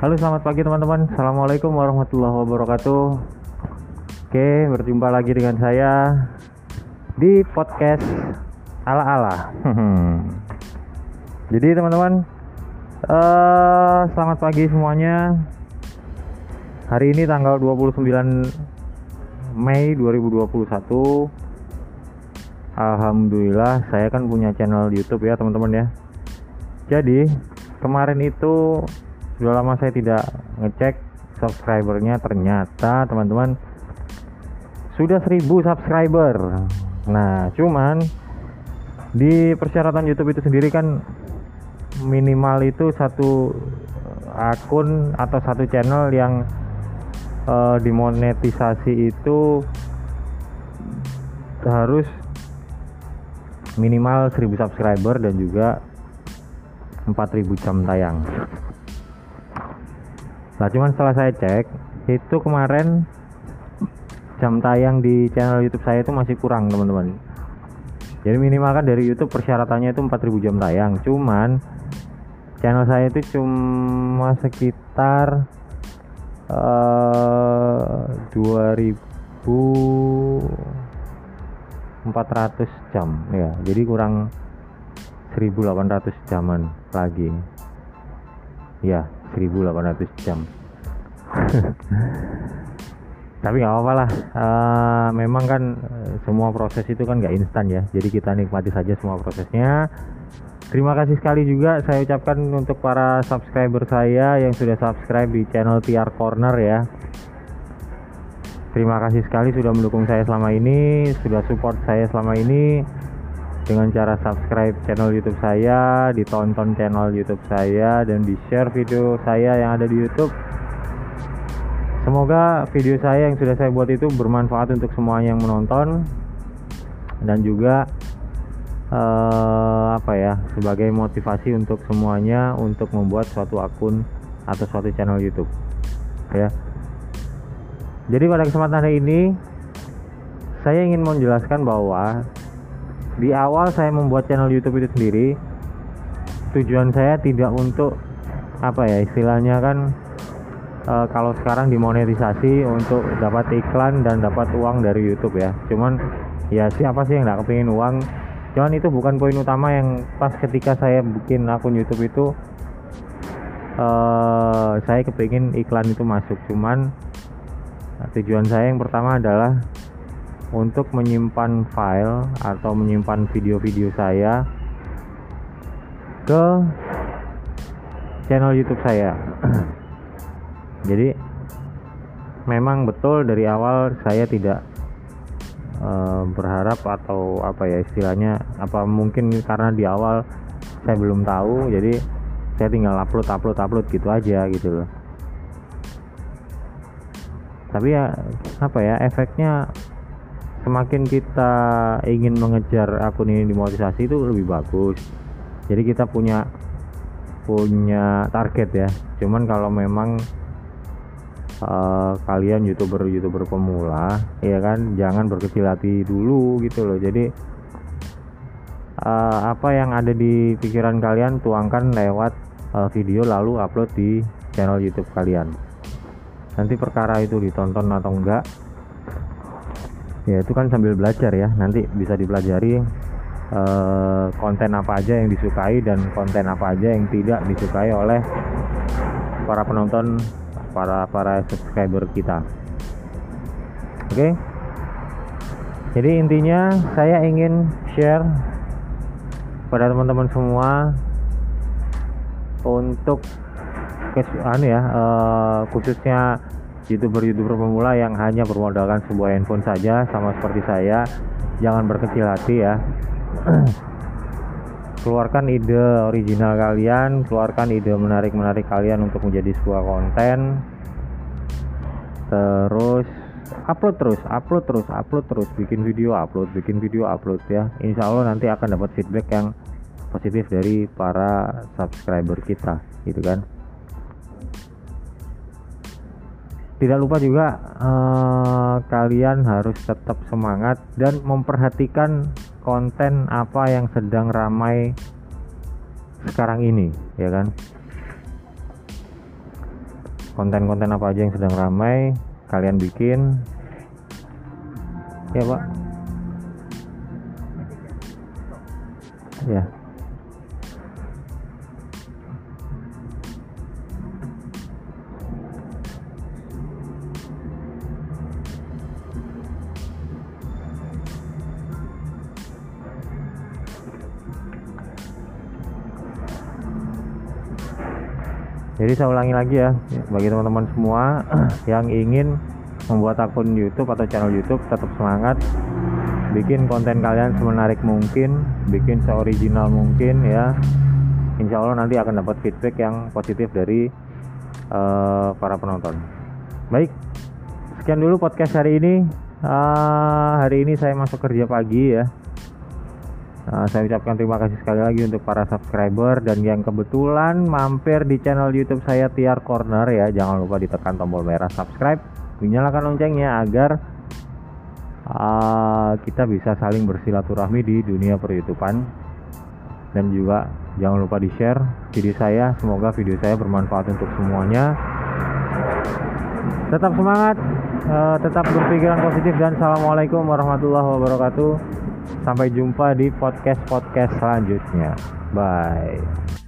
Halo selamat pagi teman-teman. Assalamualaikum warahmatullahi wabarakatuh. Oke berjumpa lagi dengan saya Di podcast ala-ala. Jadi teman-teman uh, Selamat pagi semuanya. Hari ini tanggal 29 Mei 2021 Alhamdulillah saya kan punya channel YouTube ya teman-teman ya. Jadi kemarin itu sudah lama saya tidak ngecek subscribernya. Ternyata teman-teman sudah 1000 subscriber. Nah cuman di persyaratan YouTube itu sendiri kan minimal itu satu akun atau satu channel yang uh, dimonetisasi itu harus minimal 1000 subscriber dan juga 4000 jam tayang nah cuman setelah saya cek itu kemarin jam tayang di channel YouTube saya itu masih kurang teman-teman. Jadi minimal kan dari YouTube persyaratannya itu 4000 jam tayang. Cuman channel saya itu cuma sekitar uh, 2400 jam ya. Jadi kurang 1800 jaman lagi. Ya 1800 jam. Tapi nggak apa-apa lah. Uh, memang kan uh, semua proses itu kan nggak instan ya. Jadi kita nikmati saja semua prosesnya. Terima kasih sekali juga saya ucapkan untuk para subscriber saya yang sudah subscribe di channel TR Corner ya. Terima kasih sekali sudah mendukung saya selama ini sudah support saya selama ini dengan cara subscribe channel YouTube saya, ditonton channel YouTube saya, dan di share video saya yang ada di YouTube. Semoga video saya yang sudah saya buat itu bermanfaat untuk semuanya yang menonton dan juga uh, apa ya sebagai motivasi untuk semuanya untuk membuat suatu akun atau suatu channel YouTube ya. Jadi pada kesempatan hari ini saya ingin menjelaskan bahwa di awal saya membuat channel YouTube itu sendiri. Tujuan saya tidak untuk apa ya istilahnya kan e, kalau sekarang dimonetisasi untuk dapat iklan dan dapat uang dari YouTube ya. Cuman ya siapa sih yang nggak kepingin uang? Cuman itu bukan poin utama yang pas ketika saya bikin akun YouTube itu e, saya kepingin iklan itu masuk. Cuman tujuan saya yang pertama adalah untuk menyimpan file atau menyimpan video-video saya ke channel YouTube saya. Jadi memang betul dari awal saya tidak uh, berharap atau apa ya istilahnya apa mungkin karena di awal saya belum tahu jadi saya tinggal upload upload upload gitu aja gitu loh tapi ya apa ya efeknya semakin kita ingin mengejar akun ini dimonetisasi itu lebih bagus. Jadi kita punya punya target ya. Cuman kalau memang uh, kalian youtuber youtuber pemula ya kan jangan berkecil hati dulu gitu loh. Jadi uh, apa yang ada di pikiran kalian tuangkan lewat uh, video lalu upload di channel YouTube kalian. Nanti perkara itu ditonton atau enggak ya itu kan sambil belajar ya nanti bisa dipelajari uh, konten apa aja yang disukai dan konten apa aja yang tidak disukai oleh para penonton para para subscriber kita oke okay? jadi intinya saya ingin share pada teman-teman semua untuk anu ya uh, khususnya youtuber-youtuber pemula yang hanya bermodalkan sebuah handphone saja sama seperti saya jangan berkecil hati ya. Keluarkan ide original kalian keluarkan ide menarik-menarik kalian untuk menjadi sebuah konten. Terus upload terus upload terus upload terus. Bikin video upload bikin video upload ya. Insya Allah nanti akan dapat feedback yang positif dari para subscriber kita gitu kan tidak lupa juga eh, kalian harus tetap semangat dan memperhatikan konten apa yang sedang ramai sekarang ini ya kan? Konten-konten apa aja yang sedang ramai kalian bikin. Ya pak. Ya jadi saya ulangi lagi ya bagi teman-teman semua yang ingin membuat akun YouTube atau channel YouTube tetap semangat bikin konten kalian semenarik mungkin bikin seoriginal mungkin ya. Insya Allah nanti akan dapat feedback yang positif dari uh, para penonton. Baik sekian dulu podcast hari ini. Uh, hari ini saya masuk kerja pagi ya Nah, saya ucapkan terima kasih sekali lagi untuk para subscriber dan yang kebetulan mampir di channel YouTube saya Tiar Corner ya. Jangan lupa ditekan tombol merah subscribe, nyalakan loncengnya agar uh, kita bisa saling bersilaturahmi di dunia per-YouTubean. Dan juga jangan lupa di-share video saya. Semoga video saya bermanfaat untuk semuanya. Tetap semangat, uh, tetap berpikiran positif dan assalamualaikum warahmatullahi wabarakatuh. Sampai jumpa di podcast-podcast selanjutnya. Bye.